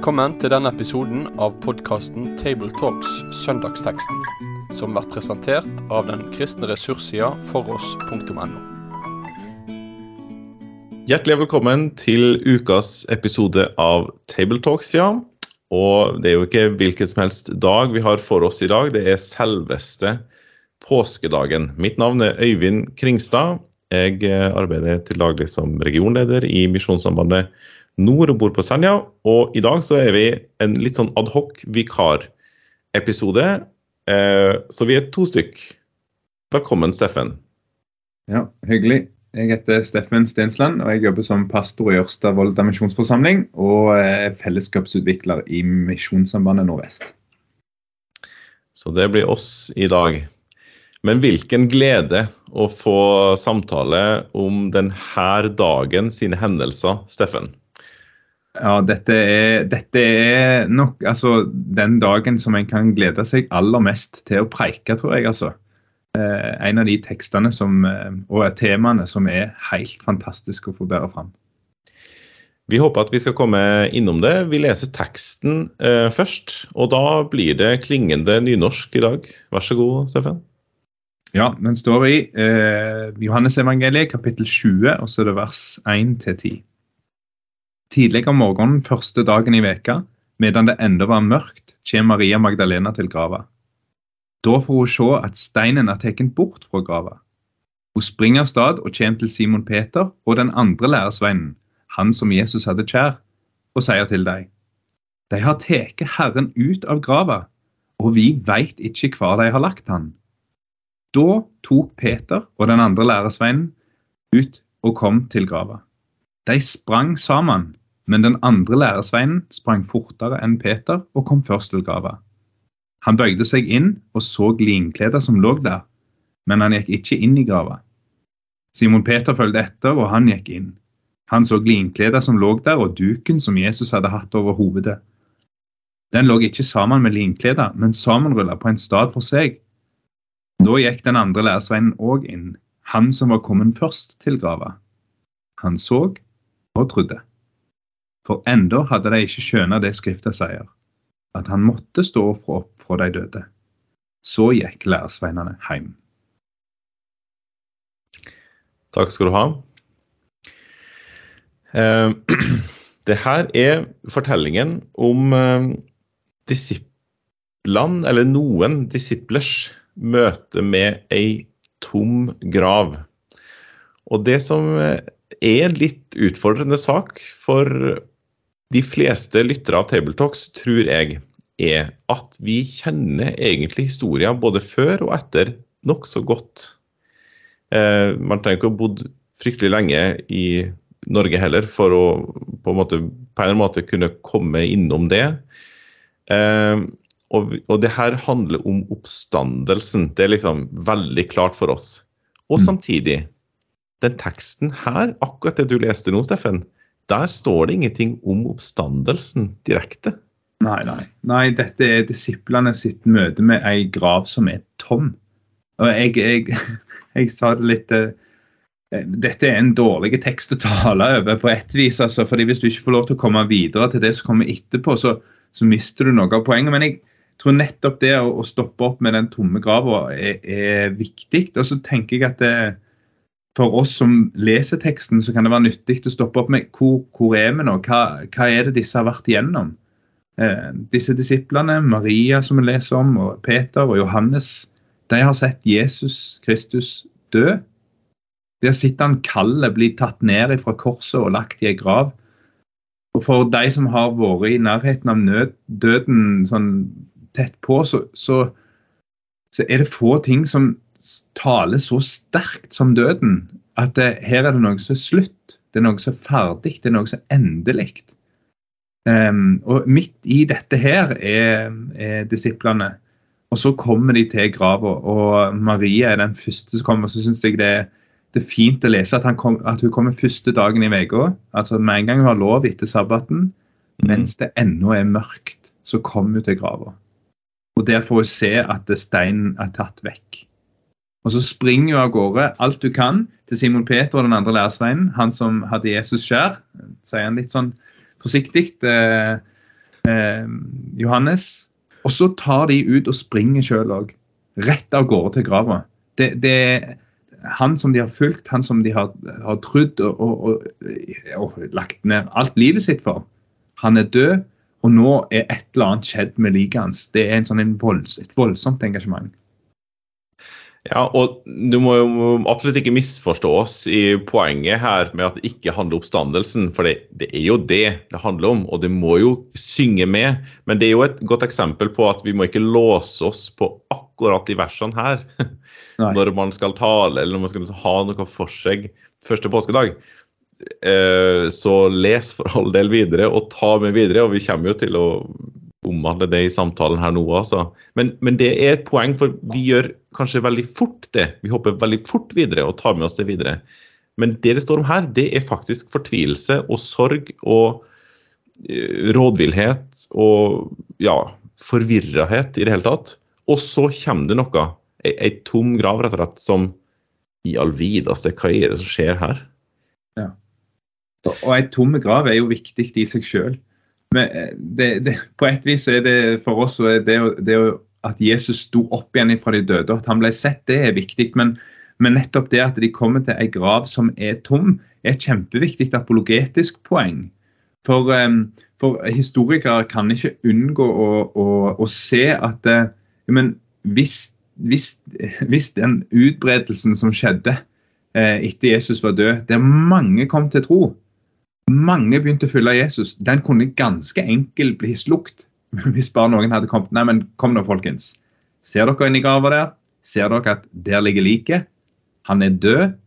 Velkommen til denne episoden av podkasten Tabletalks Søndagsteksten, som blir presentert av den kristne ressurssida foross.no. Hjertelig velkommen til ukas episode av Tabletalks, ja. Og det er jo ikke hvilken som helst dag vi har for oss i dag, det er selveste påskedagen. Mitt navn er Øyvind Kringstad. Jeg eh, arbeider til daglig som regionleder i Misjonssambandet Nord og bor på Senja. Og i dag så er vi en litt sånn adhoc vikarepisode. Eh, så vi er to stykk. Velkommen, Steffen. Ja, hyggelig. Jeg heter Steffen Stensland, og jeg jobber som pastor i Ørsta Volda misjonsforsamling og er fellesskapsutvikler i Misjonssambandet Nordvest. Så det blir oss i dag. Men hvilken glede å få samtale om denne dagen sine hendelser, Steffen. Ja, dette er, dette er, nok altså, den dagen som en kan glede seg aller mest til å preike, tror jeg. altså. Eh, en av de tekstene som, eh, og temaene som er helt fantastiske å få bære fram. Vi håper at vi skal komme innom det. Vi leser teksten eh, først. Og da blir det klingende nynorsk i dag. Vær så god, Steffen. Ja, den står i eh, Johannesevangeliet kapittel 20, og så er det vers 1 10. Tidlig om morgenen første dagen i veka, medan det enda var mørkt, kommer Maria Magdalena til grava. Da får hun se at steinen er tatt bort fra grava. Hun springer av sted og kommer til Simon Peter og den andre læresvennen, han som Jesus hadde kjær, og sier til dem De har tatt Herren ut av grava, og vi veit ikke hvor de har lagt han. Da tok Peter og den andre læresvennen ut og kom til grava. De sprang sammen men den andre læresveinen sprang fortere enn Peter og kom først til grava. Han bøyde seg inn og så linkledet som lå der, men han gikk ikke inn i grava. Simon Peter fulgte etter, og han gikk inn. Han så linkledet som lå der, og duken som Jesus hadde hatt over hovedet. Den lå ikke sammen med linkledet, men sammenrulla på en stad for seg. Da gikk den andre læresveinen òg inn, han som var kommet først til grava. Han så og trodde. For enda hadde de ikke skjønnet det Skrifta sier, at han måtte stå opp fra de døde. Så gikk læresveinene hjem. Takk skal du ha. Eh, det her er fortellingen om eh, disiplene, eller noen disiplers møte med ei tom grav. Og det som er en litt utfordrende sak for de fleste lyttere av Tabletalks tror jeg er at vi kjenner egentlig historien både før og etter nokså godt. Eh, man trenger ikke å ha bodd fryktelig lenge i Norge heller for å på en måte, på en måte kunne komme innom det. Eh, og, og, det her handler om oppstandelsen. Det er liksom veldig klart for oss. Og mm. samtidig, den teksten her, akkurat det du leste nå, Steffen, der står det ingenting om oppstandelsen direkte. Nei, nei. nei dette er disiplene sitt møte med ei grav som er tom. Og jeg, jeg, jeg sa det litt eh, Dette er en dårlig tekst å tale over på ett vis. Altså, fordi Hvis du ikke får lov til å komme videre til det som kommer etterpå, så, så mister du noe av poenget. Men jeg tror nettopp det å, å stoppe opp med den tomme grava er, er, viktig. Og så tenker jeg at det, for oss som leser teksten, så kan det være nyttig å stoppe opp med hvor, hvor er vi nå? Hva, hva, er det disse har vært igjennom? Eh, disse disiplene, Maria som vi leser om, og Peter og Johannes, de har sett Jesus Kristus dø. De har sett han kallet bli tatt ned fra korset og lagt i ei grav. Og For de som har vært i nærheten av nød, døden sånn tett på, så, så, så er det få ting som taler så sterkt som døden at det, her er det noe som er slutt. Det er noe som er ferdig. Det er noe som er endelig. Um, og midt i dette her er, er, disiplene. Og så kommer de til grava, og Maria er den første som kommer. og Så syns jeg det, det, er fint å lese at, kom, at hun kommer første dagen i uka. Altså med en gang hun har lov etter sabbaten, mm. mens det ennå er mørkt, så kommer hun til grava. Og der får hun se at steinen er tatt vekk. Og så springer hun av gårde alt du kan til Simon Peter og den andre læresveinen, han som hadde Jesus skjær. Sier han litt sånn forsiktig. Eh, eh, Johannes. Og så tar de ut og springer sjøl òg. Rett av gårde til grava. Det, det er han som de har fulgt, han som de har, har trodd og, og, og, og, lagt ned alt livet sitt for. Han er død, og nå er et eller annet skjedd med liket hans. Det er en sånn en volds, et voldsomt engasjement. Ja, og Du må jo absolutt ikke misforstå oss i poenget her med at det ikke handler om oppstandelsen. For det, det, er jo det det handler om, og det må jo synge med. Men det er jo et godt eksempel på at vi må ikke låse oss på akkurat de versene her. Nei. Når man skal tale eller når man skal ha noe for seg første påskedag. Eh, så les for all del videre og ta med videre. Og vi kommer jo til å omhandle det i samtalen her nå. Altså. Men, men, det er et poeng, for vi gjør kanskje veldig fort det. Vi hopper veldig fort videre og tar med oss det videre. Men det det står om her, det er faktisk fortvilelse og sorg og uh, rådvillhet og ja, forvirrahet i det hele tatt. Og så kommer det noe, ei, ei tom grav rett og slett, som i all videste, hva er det som skjer her? Ja. Og ei tom grav er jo viktig i seg sjøl. Men eh, det, det, på et vis så er det for oss det, det at Jesus sto opp igjen fra de døde, at han ble sett, det er viktig. Men, men nettopp det at de kommer til ei grav som er tom, er et kjempeviktig apologetisk poeng. For, um, for historikere kan ikke unngå å, å, å se at uh, men hvis, hvis, hvis, den utbredelsen som skjedde etter Jesus var død, der mange kom til tro, mange begynte å følge Jesus. Den kunne ganske enkelt bli slukt hvis bare noen hadde kommet. Nei, men kom nå, folkens. Ser dere inn i grava der? Ser dere at der ligger liket? Han er død.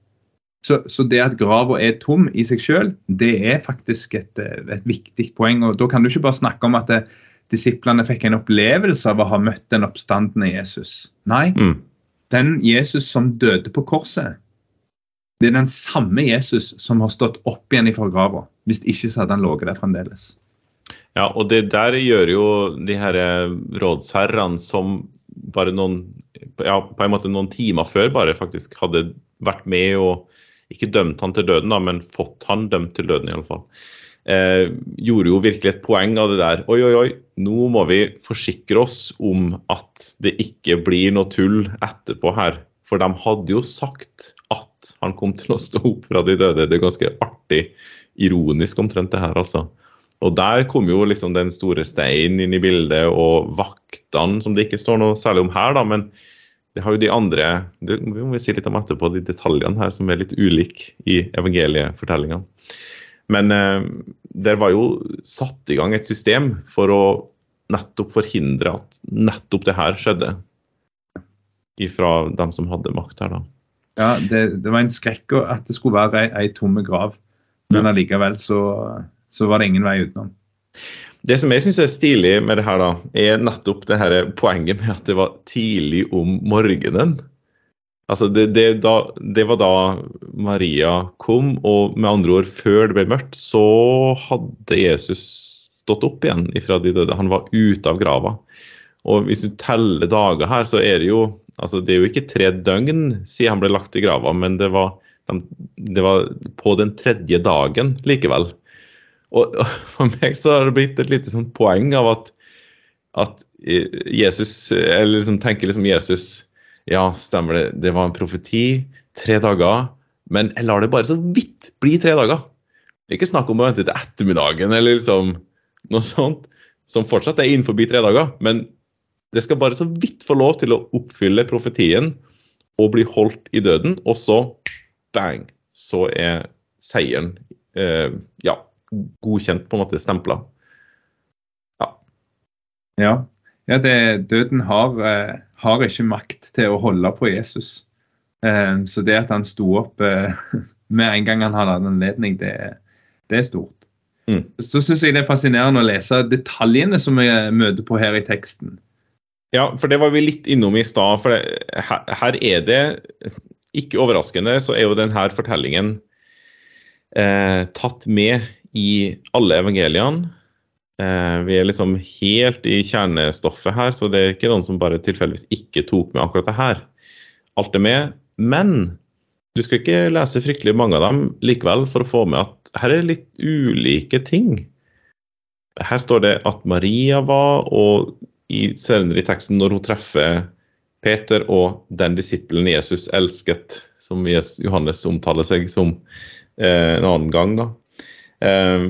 Så, så, det at grava er tom i seg sjøl, det er faktisk et, et, viktig poeng. og Da kan du ikke bare snakke om at det, eh, disiplene fikk en opplevelse av å ha møtt den oppstandende Jesus. Nei, mm. den Jesus som døde på korset, det er den samme Jesus som har stått opp igjen fra grava. Hvis ikke så hadde han ligget der fremdeles. Ja, og det der gjør jo de her eh, rådsherrene som bare noen ja, på en måte noen timer før bare faktisk hadde vært med og ikke dømt han til døden, da, men fått han dømt til døden, i alle fall. Eh, gjorde jo virkelig et poeng av det der. Oi, oi, oi, nå må vi forsikre oss om at det ikke blir noe tull etterpå her. For de hadde jo sagt at han kom til å stå opp fra de døde. Det er ganske artig ironisk omtrent, det her, altså. Og der kom jo liksom den store steinen inn i bildet, og vaktene, som det ikke står noe særlig om her, da, men det har jo de andre det må vi si litt om etterpå, de detaljene her som er litt ulike i evangeliefortellingene. Men eh, der var jo satt i gang et system for å nettopp forhindre at nettopp det her skjedde. Ifra dem som hadde makt her, da. Ja, det, det var en skrekk at det skulle være ei, ei tomme grav. Men allikevel så, så var det ingen vei utenom. Det som jeg syns er stilig med det her, da, er nettopp det her poenget med at det var tidlig om morgenen. Altså det, det, da, det, var da Maria kom, og med andre ord, før det ble mørkt, så hadde Jesus stått opp igjen ifra de døde. Han var ute av grava. Og hvis du teller dager her, så er det jo altså det er jo ikke tre døgn siden han ble lagt i grava, men det var de, det var på den tredje dagen likevel. Og, og, For meg så har det blitt et lite sånn poeng av at, at Jesus Eller liksom tenker liksom Jesus Ja, stemmer det, det var en profeti. Tre dager. Men jeg lar det bare så vidt bli tre dager. Det er ikke snakk om å vente til ettermiddagen eller liksom noe sånt, som fortsatt er innenfor tre dager. Men det skal bare så vidt få lov til å oppfylle profetien og bli holdt i døden. Og så bang, så er seieren eh, ja, godkjent, på en måte stempla. Ja. ja. ja det, døden har, eh, har, ikke makt til å holde på Jesus. Eh, så det at han sto opp eh, med en gang han hadde anledning, det, det er stort. Mm. Så syns jeg det er fascinerende å lese detaljene som vi møter på her i teksten. Ja, for det var vi litt innom i stad. For her, her, er det ikke overraskende så er jo denne fortellingen eh, tatt med i alle evangeliene. Eh, vi er liksom helt i kjernestoffet her, så det er ikke noen som bare tilfeldigvis ikke tok med akkurat det her. Alt er med. Men du skal ikke lese fryktelig mange av dem likevel for å få med at her er litt ulike ting. her står det at Maria var, og i, senere i teksten når hun treffer Peter og den disippelen Jesus elsket, som Johannes omtaler seg som eh, en annen gang, da. Eh,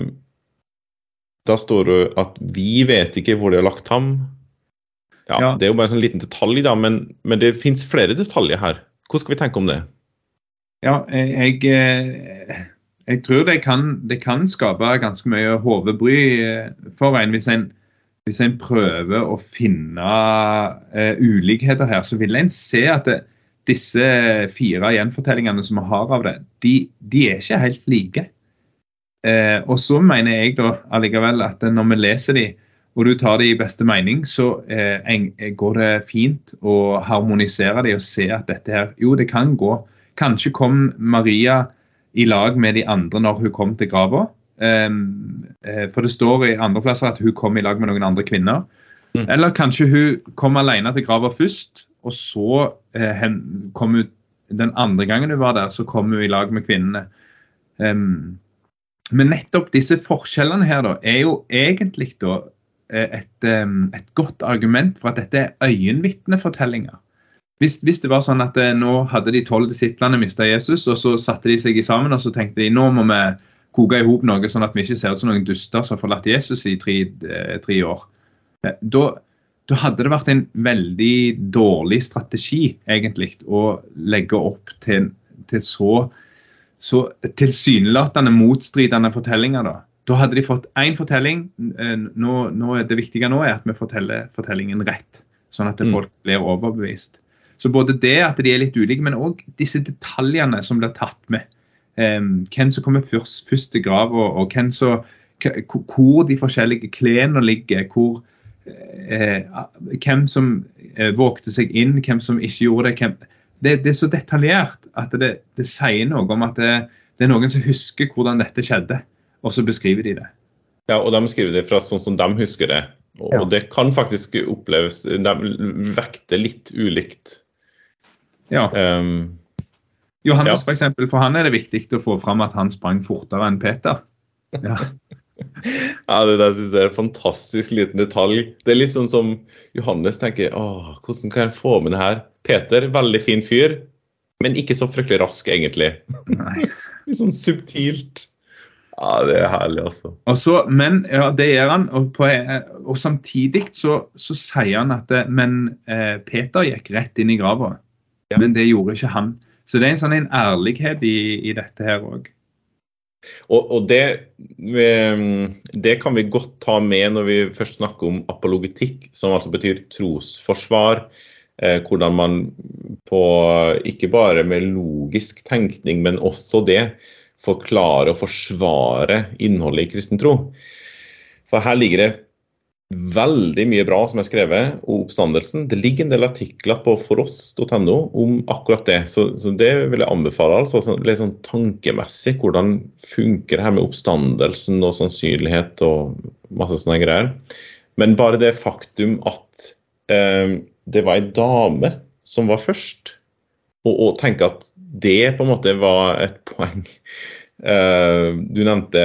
da står det at vi vet ikke hvor de har lagt ham. Ja, ja. Det er jo bare en sånn liten detalj, da, men, men det fins flere detaljer her. Hvordan skal vi tenke om det? Ja, jeg, jeg, jeg tror det kan, det kan, skape ganske mye hodebry eh, for en hvis en hvis en prøver å finne uh, ulikheter her, så vil en se at det, disse fire gjenfortellingene som vi har av det, de, de er ikke helt like. Uh, og så mener jeg da allikevel at når vi leser de, og du tar det i beste mening, så uh, en, går det fint å harmonisere de og se at dette her Jo, det kan gå. Kanskje kom Maria i lag med de andre når hun kom til grava. Um, for det står i andre plasser at hun kom i lag med noen andre kvinner. Mm. Eller kanskje hun kom alene til grava først, og så hen, kom hun den andre gangen hun var der, så kom hun i lag med kvinnene. Um, men nettopp disse forskjellene her da, er jo egentlig da eh, et, um, et godt argument for at dette er øyenvitnefortellinger. Hvis, hvis, det var sånn at eh, nå hadde de tolv disiplene mista Jesus, og så satte de seg sammen og så tenkte de nå må vi koke i hop noe sånn at vi ikke ser ut som noen duster som har forlatt Jesus i tre, eh, tre år. Eh, da, da, hadde det vært en veldig dårlig strategi egentlig å legge opp til, til så, så tilsynelatende motstridende fortellinger. da. Da hadde de fått én fortelling. Eh, nå, nå, det viktige nå er at vi forteller fortellingen rett, sånn at mm. folk blir overbevist. Så både det at de er litt ulike, men òg disse detaljene som blir tatt med hvem som kommer først, først til grava, og hvem som, hvor de forskjellige klærne ligger. hvor eh, Hvem som eh, vågte seg inn, hvem som ikke gjorde det. Hvem, det, det, er så detaljert at det, det sier noe om at det, det, er noen som husker hvordan dette skjedde, og så beskriver de det. Ja, og de beskriver det fra sånn som de husker det. Og ja. det kan faktisk oppleves De vekter litt ulikt. Ja. Um, Johannes, ja. for eksempel, for han er det viktig å få fram at han sprang fortere enn Peter. Ja. ja, Det der synes jeg er en fantastisk liten detalj. Det er litt sånn som Johannes tenker åh, hvordan kan jeg få med det her? Peter, veldig fin fyr, men ikke så fryktelig rask, egentlig. Nei. litt sånn subtilt. Ja, det er herlig, altså. Også, men ja, det gjør han. Og, på, og samtidig så, så, sier han at det, men eh, Peter gikk rett inn i grava. Ja. Men det gjorde ikke han. Så det er en sånn en ærlighet i, i dette her òg. Og, og det, det, kan vi godt ta med når vi først snakker om apologetikk, som altså betyr trosforsvar. Eh, hvordan man på ikke bare med logisk tenkning, men også det forklarer og forsvarer innholdet i kristen tro. For her ligger det veldig mye bra som er skrevet om oppstandelsen. Det ligger en del artikler på foross.no om akkurat det. Så, så, det vil jeg anbefale. altså så, Litt sånn tankemessig. Hvordan funker det her med oppstandelsen og sannsynlighet og masse sånne greier. Men bare det faktum at eh, det var ei dame som var først, og, og tenke at det på en måte var et poeng du nevnte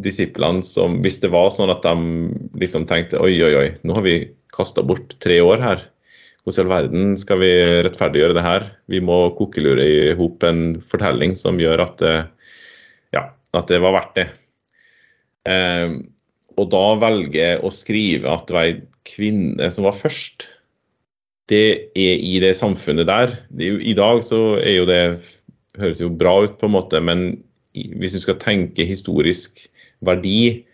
disiplene som Hvis det var sånn at de liksom tenkte oi, oi, oi, nå har vi kasta bort tre år her. Hvordan i all verden skal vi rettferdiggjøre det her? Vi må kokelure i hop en fortelling som gjør at, uh, ja, at det var verdt det. Eh, og da velge å skrive at det var ei kvinne som var først, det er i det samfunnet der. Det jo, I dag så er jo det høres jo bra ut, på en måte, men hvis du skal tenke historisk verdi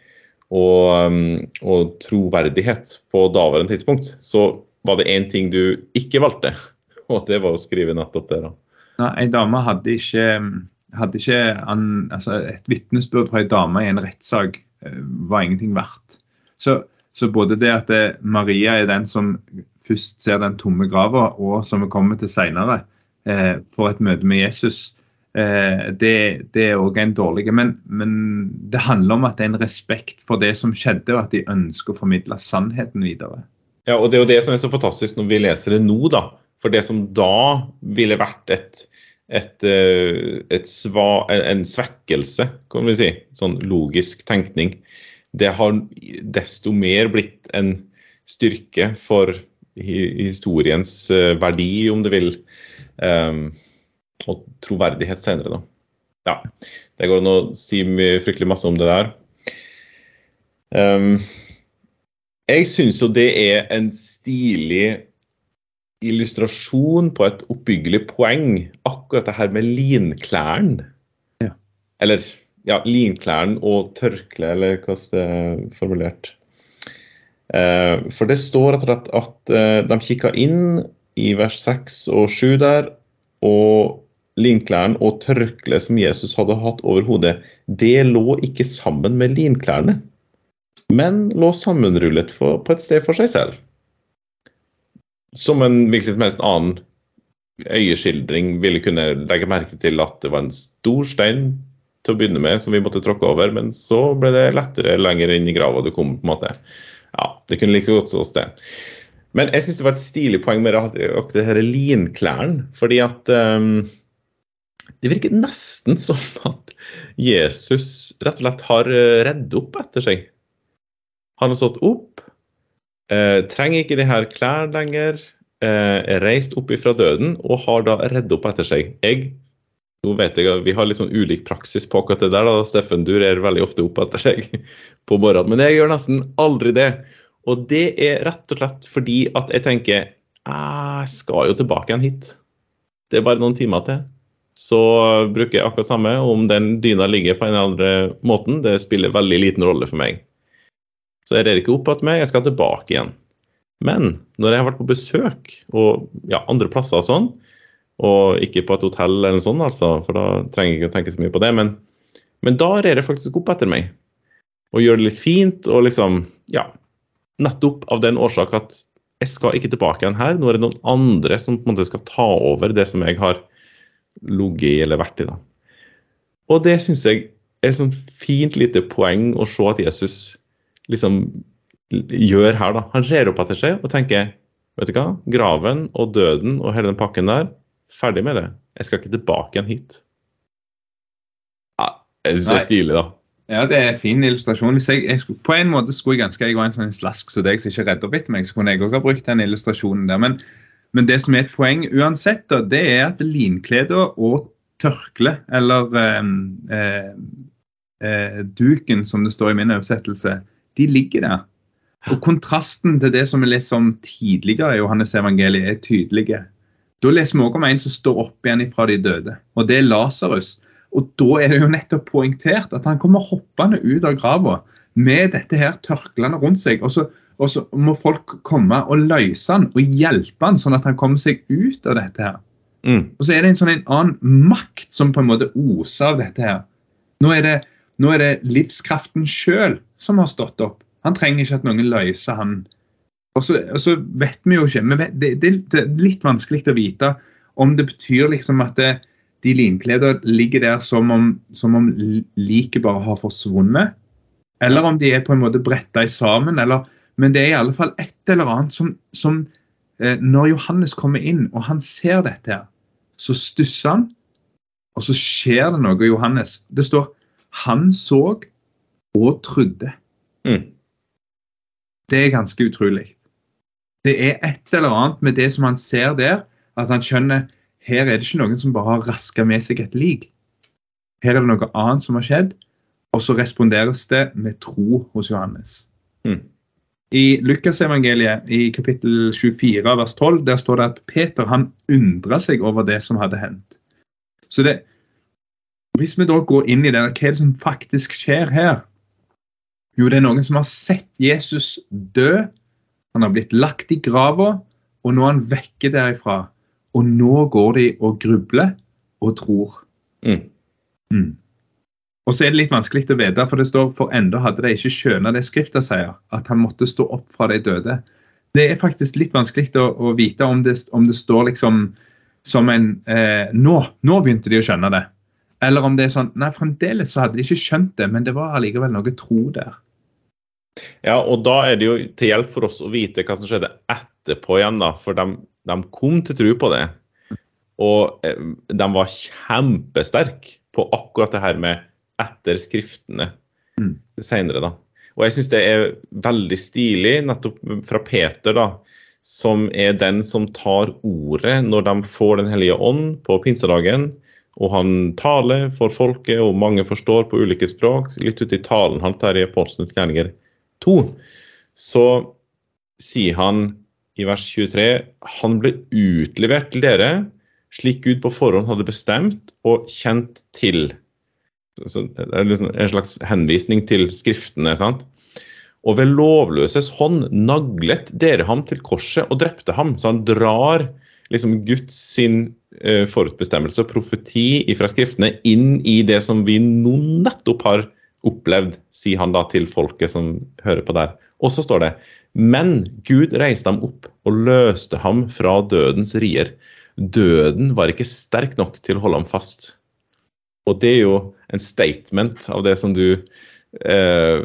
og, um, og troverdighet på daværende tidspunkt, så var det én ting du ikke valgte, og det var å skrive nettopp det. da. Nei, Ei dame hadde ikke, hadde ikke an, altså Et vitnesbyrd fra ei dame i en rettssak eh, var ingenting verdt. Så, så, både det at det, Maria er den som først ser den tomme grava, og som vi kommer til seinere, eh, får et møte med Jesus, Eh, det, det er òg en dårlig men, men, det handler om at det er en respekt for det som skjedde, og at de ønsker å formidle sannheten videre. Ja, og Det er jo det som er så fantastisk når vi leser det nå. da. For det som da ville vært et, et, eh, et sva, en svekkelse, kan vi si, sånn logisk tenkning, det har desto mer blitt en styrke for historiens eh, verdi, om du vil, um, og troverdighet senere, da. Ja, det går an å si fryktelig masse om det der. Um, jeg syns jo det er en stilig illustrasjon på et oppbyggelig poeng, akkurat det her med linklærne. Ja. Eller ja, linklærne og tørkle, eller hvordan det er formulert. Uh, for det står rett og slett at uh, de kikka inn i vers 6 og 7 der, og linklærne og tørkleet som Jesus hadde hatt over hodet, det lå ikke sammen med linklærne men lå sammenrullet for, på et sted for seg selv. Som en hvilken som helst annen øyeskildring ville kunne legge merke til at det var en stor stein til å begynne med som vi måtte tråkke over, men så ble det lettere lenger inn i grava du kom. på en måte. Ja, Det kunne like godt stått det. Men jeg syns det var et stilig poeng med akkurat det her linklærne. Fordi at um, det virker nesten som at Jesus rett og slett har eh, redd opp etter seg. Han har stått opp, eh, trenger ikke de her klærne lenger, eh, er reist opp ifra døden og har da redd opp etter seg. Jeg, nå vet jeg at Vi har litt sånn ulik praksis på akkurat det der. da, Steffen, du rer veldig ofte opp etter seg på morgenen, men jeg gjør nesten aldri det. Og det er rett og slett fordi at jeg tenker jeg skal jo tilbake igjen hit. Det er bare noen timer til. Så bruker jeg akkurat samme. Om den dyna ligger på en eller andre måten, det spiller veldig liten rolle for meg. Så jeg rer ikke opp igjen meg, jeg skal tilbake igjen. Men når jeg har vært på besøk og ja, andre plasser og sånn, og ikke på et hotell eller noe sånt, altså, for da trenger jeg ikke å tenke så mye på det, men, men da rer jeg faktisk opp etter meg. Og gjør det litt fint og liksom Ja. Nettopp av den årsak at jeg skal ikke tilbake igjen her. Nå er det noen andre som på en måte skal ta over det som jeg har ligget i eller vært i. da. Og det syns jeg er et sånn fint lite poeng å se at Jesus liksom gjør her. da. Han ser opp etter seg og tenker vet du hva, graven og døden og hele den pakken der, ferdig med det. Jeg skal ikke tilbake igjen hit. Ja, jeg syns det er stilig, da. Ja, det er en fin illustrasjon. Jeg, jeg skulle, på en måte skulle jeg ønske jeg var en sånn slask som deg som ikke redder opp etter meg, så kunne jeg òg ha brukt den illustrasjonen der. Men, men, det som er et poeng uansett, da, det er at linkleder og tørkle, eller eh, eh, eh, duken, som det står i min oversettelse, de ligger der. Og Kontrasten til det som vi leser om tidligere i Johannes evangeliet, er tydelige. Da leser vi også om en som står opp igjen fra de døde, og det er Lasarus. Og Da er det jo nettopp poengtert at han kommer hoppende ut av grava med dette her tørklene rundt seg. Og så, og så, må folk komme og løse han og hjelpe han, sånn at han kommer seg ut av dette. her. Mm. Og så er det en sånn en annen makt som på en måte oser av dette her. Nå er det nå er det livskraften sjøl som har stått opp. Han trenger ikke at noen løser han. Og så, og så vet vi jo ikke vet, det, det, det, er litt vanskelig å vite om det betyr liksom at det, de linkleder ligger der som om, som om liket bare har forsvunnet. Eller om de er på en måte bretta sammen. Eller, men det er i alle fall et eller annet som, som eh, Når Johannes kommer inn og han ser dette, her, så stusser han, og så skjer det noe i Johannes. Det står han så og trodde. Mm. Det er ganske utrolig. Det er et eller annet med det som han ser der, at han skjønner her er det ikke noen som bare har raska med seg et lik. Her er det noe annet som har skjedd, og så responderes det med tro hos Johannes. Mm. I Lukasevangeliet i kapittel 24 vers 12 der står det at Peter han undra seg over det som hadde hendt. Så det, hvis vi da går inn i det, hva er det som faktisk skjer her? Jo, det er noen som har sett Jesus dø. Han har blitt lagt i grava, og nå er han vekke derifra. Og nå går de og grubler og tror. Mm. Mm. Og så er det litt vanskelig å vite, for det står for enda hadde de ikke skjønna det Skrifta sier, at han måtte stå opp fra de døde. Det er faktisk litt vanskelig å, å vite om det, om det, står liksom som en eh, nå, nå begynte de å skjønne det. Eller om det er sånn Nei, fremdeles så hadde de ikke skjønt det, men det var allikevel noe tro der. Ja, og da er det jo til hjelp for oss å vite hva som skjedde etterpå igjen, da. For de, de kom til tro på det. Og eh, de var kjempesterke på akkurat det her med etter skriftene mm. senere, da. Og jeg syns det er veldig stilig, nettopp fra Peter, da, som er den som tar ordet når de får Den hellige ånd på pinsedagen. Og han taler for folket, og mange forstår på ulike språk. Litt uti i talen hans her i Apostelens gjerninger 2, så sier han i vers 23 han ble utlevert til dere slik Gud på forhånd hadde bestemt og kjent til. Så det er liksom en slags henvisning til skriftene. sant? Og ved lovløses hånd naglet dere ham til korset og drepte ham. Så han drar liksom Guds sin uh, forutbestemmelse og profeti fra skriftene inn i det som vi nå nettopp har opplevd, sier han da til folket som hører på der. Og så står det men Gud reiste ham opp og løste ham fra dødens rier. Døden var ikke sterk nok til å holde ham fast. Og det er jo en statement av det som du eh,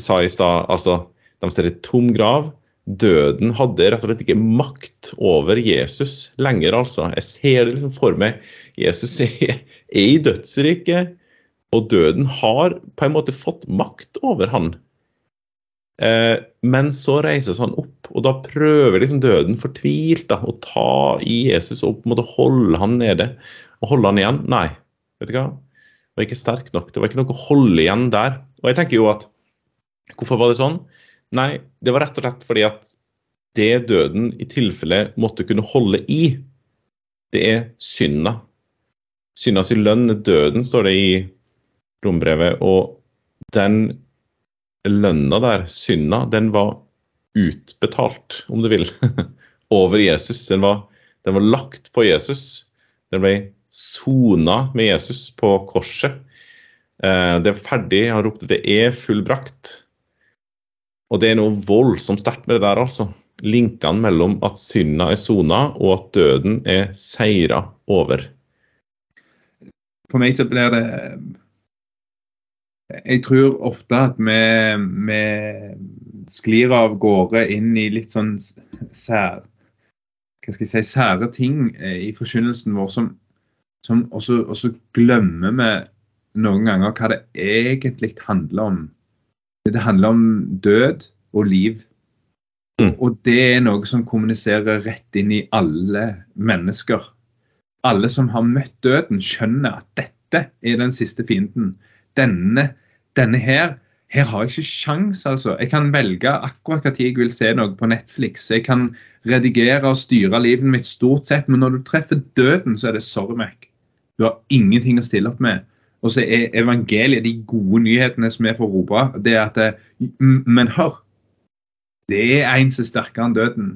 sa i stad. Altså, de ser en tom grav. Døden hadde rett og slett ikke makt over Jesus lenger, altså. Jeg ser det liksom for meg. Jesus er, i dødsriket, og døden har på en måte fått makt over han. Eh, men så reises han opp, og da prøver liksom døden fortvilt da, å ta i Jesus og på en måte holde han nede. Og holde han igjen. Nei, vet du hva? Det var ikke sterk nok. Det var ikke noe å holde igjen der. Og jeg tenker jo at Hvorfor var det sånn? Nei, det var rett og slett fordi at det døden i tilfelle måtte kunne holde i, det er synda. Syndas lønn er døden, står det i rombrevet. Og den lønna der, synda, den var utbetalt, om du vil, over Jesus. Den var, den var lagt på Jesus. Den ble sona med Jesus på korset. Eh, det er ferdig. Han ropte 'det er fullbrakt'. Og det er noe voldsomt sterkt med det der, altså. Linkene mellom at synda er sona, og at døden er seira over. For meg så blir det jeg tror ofte at vi, vi sklir av gårde inn i litt sånn sær, hva skal jeg si, sære ting eh, i forkynnelsen vår som, som også, også, glemmer vi noen ganger hva det egentlig handler om. Det handler om død og liv. Mm. Og det er noe som kommuniserer rett inn i alle mennesker. Alle som har møtt døden, skjønner at dette er den siste fienden denne, denne her her har jeg ikke sjans, altså. Jeg kan velge akkurat tid jeg vil se noe på Netflix. Jeg kan redigere og styre livet mitt stort sett, men når du treffer døden, så er det sorry, Mac. Du har ingenting å stille opp med. Og så er evangeliet de gode nyhetene som vi får rope. Det er at Men hør! Det er en som er sterkere enn døden.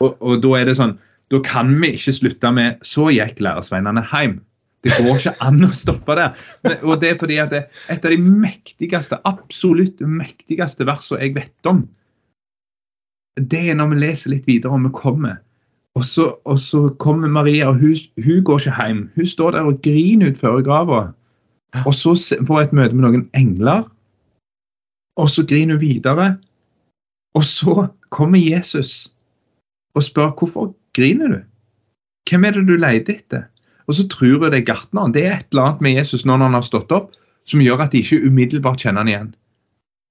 Og, og da er det sånn Da kan vi ikke slutte med Så gikk lærersveinene hjem. Det går ikke an å stoppe det. Og det er fordi at det er et av de mektigste, absolutt mektigste versene jeg vet om, det er når vi leser litt videre om vi kommer. Og så, og så kommer Maria, og hun, hun, går ikke hjem. Hun står der og griner utfor grava. Og så får hun et møte med noen engler. Og så griner hun videre. Og så kommer Jesus og spør hvorfor griner du? Hvem er det du leter etter? Og så tror hun det er gartneren. Det er et eller annet med Jesus når han har stått opp, som gjør at de ikke umiddelbart kjenner han igjen.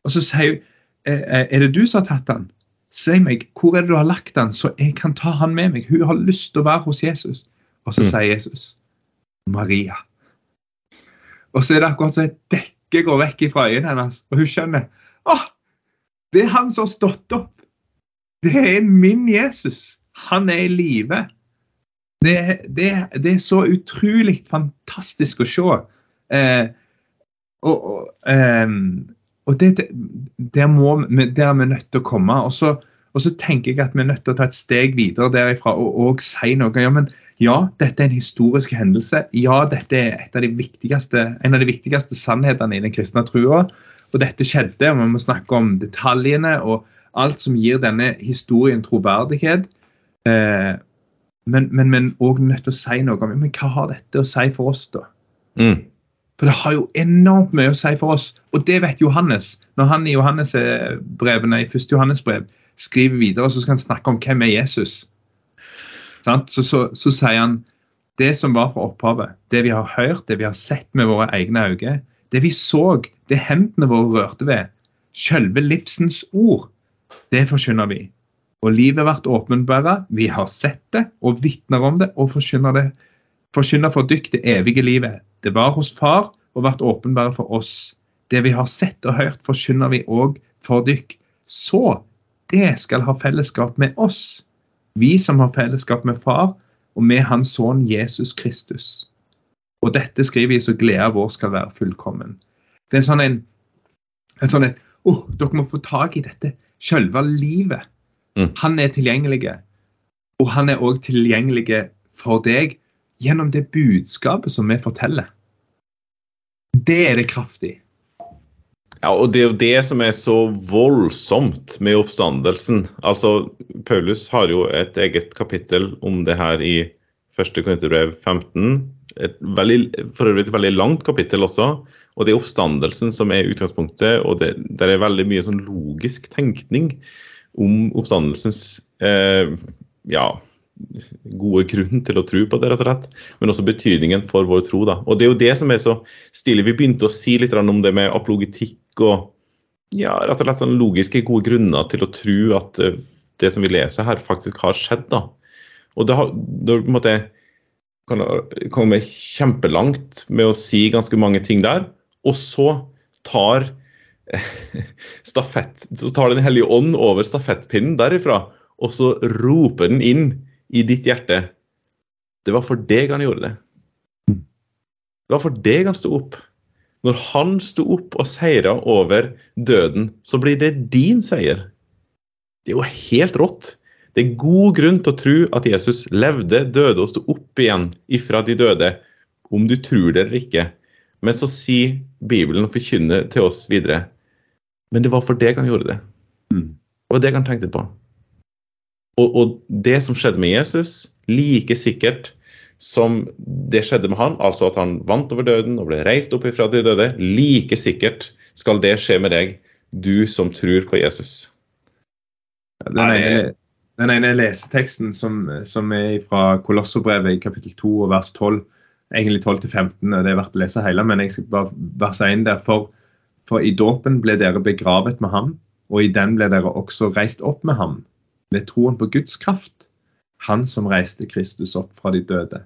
Og så sier hun «Eh, eh, er det du som har tatt han? Si meg, hvor er det du har lagt han, så jeg kan ta han med meg. Hun har lyst til å være hos Jesus. Og så mm. sier Jesus Maria. Og så er det akkurat som et dekke går vekk fra øynene hennes, og hun skjønner åh, det er han som har stått opp. Det er min Jesus. Han er i live. Det, det, det, er så utrolig fantastisk å se. Eh, og, og, eh, og det, der, må, der er vi nødt til å komme. Og så, og så, tenker jeg at vi er nødt til å ta et steg videre derifra og, og si noe. Ja, men ja, dette er en historisk hendelse. Ja, dette er av de en av de viktigste sannhetene i den kristne trua. Og dette skjedde, og vi må snakke om detaljene og alt som gir denne historien troverdighet. Eh, men, vi er òg nødt til å si noe om men hva har dette å si for oss, da? Mm. For det har jo enormt mye å si for oss, og det vet Johannes. Når han i Johannes-brevene, i første Johannes-brev skriver videre, så skal han snakke om hvem er Jesus. Så, så, så, sier han det som var fra opphavet, det vi har hørt, det vi har sett med våre egne øyne, det vi så, det hendene våre rørte ved, selve livsens ord, det forkynner vi. Og livet ble åpenbart, Vi har sett det og vitner om det og forkynner. Forkynner for dykk det evige livet. Det var hos Far og vært åpenbare for oss. Det vi har sett og hørt, forkynner vi òg for dykk. Så det skal ha fellesskap med oss. Vi som har fellesskap med Far og med Hans Sønn Jesus Kristus. Og dette skriver vi så gleden vår skal være fullkommen. Det er sånn en, en sånn et oh, Dere må få tak i dette. Selve livet. Mm. Han er tilgjengelig. Og han er òg tilgjengelig for deg gjennom det budskapet som vi forteller. Det er det kraftig. Ja, og det er jo det som er så voldsomt med oppstandelsen. Altså, Paulus har jo et eget kapittel om det her i 1. Korinterbrev 15. Et veldig, for øvrig et veldig langt kapittel også. Og det er oppstandelsen som er utgangspunktet, og det der er veldig mye sånn logisk tenkning om oppstandelsens eh, ja, gode grunn til å tro på det, rett og slett. Men også betydningen for vår tro. da. Og Det er jo det som er så stilig. Vi begynte å si litt om det med apologetikk og ja, rett og slett sånn logiske, gode grunner til å tro at eh, det som vi leser her, faktisk har skjedd. da. Og det har, det på en måte kan kjempelangt med å si ganske mange ting der, og så tar stafett, så tar Den hellige ånd over stafettpinnen derifra, og så roper den inn i ditt hjerte. Det var for deg han gjorde det. Det var for deg han sto opp. Når han sto opp og seira over døden, så blir det din seier. Det er jo helt rått. Det er god grunn til å tro at Jesus levde, døde og sto opp igjen ifra de døde, om du tror det eller ikke. Men så sier Bibelen og forkynner til oss videre Men det var for deg han gjorde det. Det var det han tenkte på. Og, og, det som skjedde med Jesus, like sikkert som det skjedde med han, altså at han vant over døden og ble reist opp ifra de døde, like sikkert skal det skje med deg, du som tror på Jesus. Den ene, den ene leseteksten som, som er fra Kolosserbrevet i kapittel 2 og vers 12, egentlig 12 til 15, det er verdt å lese hele, men jeg skal bare verse inn der. For, for i dåpen ble dere begravet med ham, og i den ble dere også reist opp med ham ved troen på Guds kraft. Han som reiste Kristus opp fra de døde.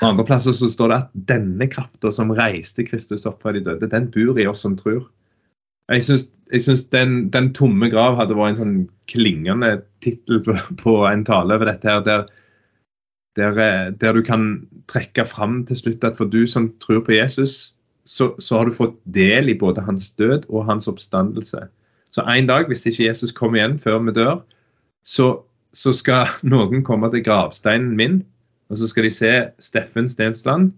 På andre plasser så står det at denne krafta som reiste Kristus opp fra de døde, den bor i oss som tror. Jeg syns den, den, tomme grav hadde vært en sånn klingende tittel på, på, en tale over dette. her, der, der, eh, der, du kan trekke fram til slutt at for du som tror på Jesus, så, så, har du fått del i både hans død og hans oppstandelse. Så en dag, hvis ikke Jesus kommer igjen før vi dør, så, så, skal noen komme til gravsteinen min, og så skal de se Steffen Stensland,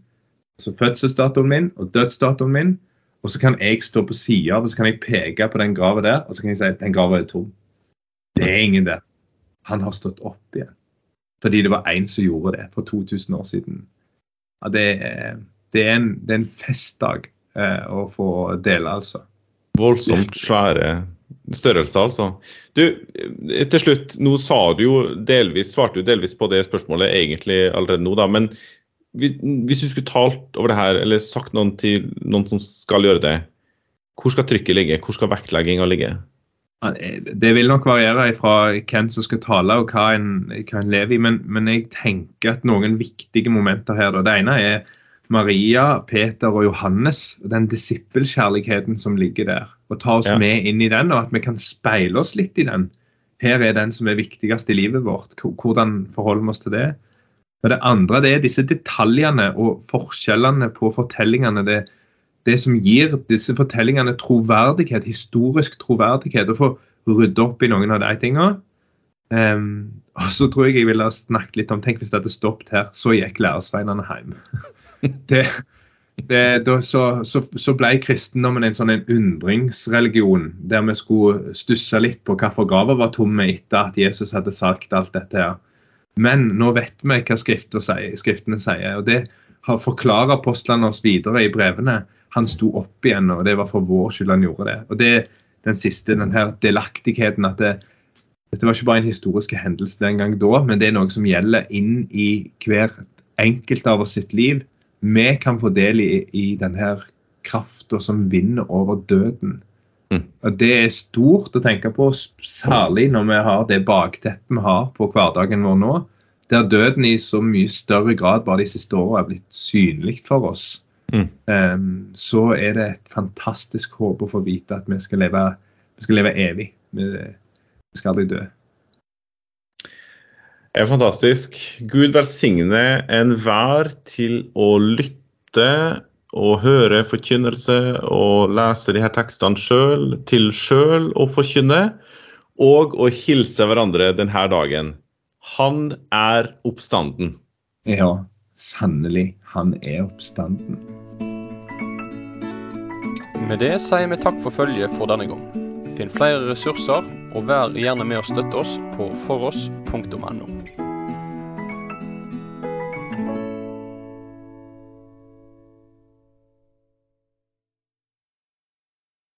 altså fødselsdatoen min og dødsdatoen min, og så kan jeg stå på sida og så kan jeg peke på den grava der, og så kan jeg si at den grava er tom. Det er ingen der. Han har stått opp igjen. Fordi det var én som gjorde det for 2000 år siden. Ja, det, er, det, er en, det, er, en, festdag eh, å få dele, altså. Voldsomt svære størrelse, altså. Du, til slutt, nå sa du jo delvis, svarte du delvis på det spørsmålet egentlig allerede nå, da. Men hvis du skulle talt over det her, eller sagt noen til noen som skal gjøre det, hvor skal trykket ligge? Hvor skal vektlegginga ligge? Det vil nok variere fra hvem som skal tale og hva en, hva en lever i, men, men, jeg tenker at noen viktige momenter her. Da. Det ene er Maria, Peter og Johannes, den disippelkjærligheten som ligger der. Og ta oss ja. med inn i den, og at vi kan speile oss litt i den. Her er den som er viktigst i livet vårt. Hvordan forholder vi oss til det? Og det andre det er disse detaljene og forskjellene på fortellingene. Det, det som gir disse fortellingene troverdighet, historisk troverdighet. og få rydde opp i noen av de tingene. Um, og så tror jeg jeg ville snakket litt om Tenk hvis det hadde stoppet her. Så gikk lærersveinene hjem. det, det, da, så, så, så, ble kristendommen en sånn en undringsreligion, der vi skulle stusse litt på hvorfor grava var tomme etter at Jesus hadde sagt alt dette. her. Men nå vet vi hva skriftene sier, og det har forklarer apostlene oss videre i brevene. Han sto opp igjen, og det var for vår skyld han gjorde det. Og det er den siste, den her delaktigheten at det, dette var ikke bare en historisk hendelse den gang da, men det er noe som gjelder inn i hver enkelt av oss sitt liv vi kan få del i, i denne krafta som vinner over døden. Mm. Og Det er stort å tenke på, særlig når vi har det bakteppet vi har på hverdagen vår nå. Der døden i så mye større grad bare de siste årene er blitt synlig for oss. Mm. Um, så er det et fantastisk håp å få vite at vi skal leve, vi skal leve evig. Vi, vi skal aldri dø. Er fantastisk. Gud velsigne enhver til å lytte og høre forkynnelse og lese de her tekstene sjøl, til sjøl å forkynne, og å hilse hverandre denne dagen. Han er oppstanden. Ja, sannelig. Han er oppstanden. Med det sier vi takk for følget for denne gang. Finn flere ressurser, og vær gjerne med å støtte oss på foross.no.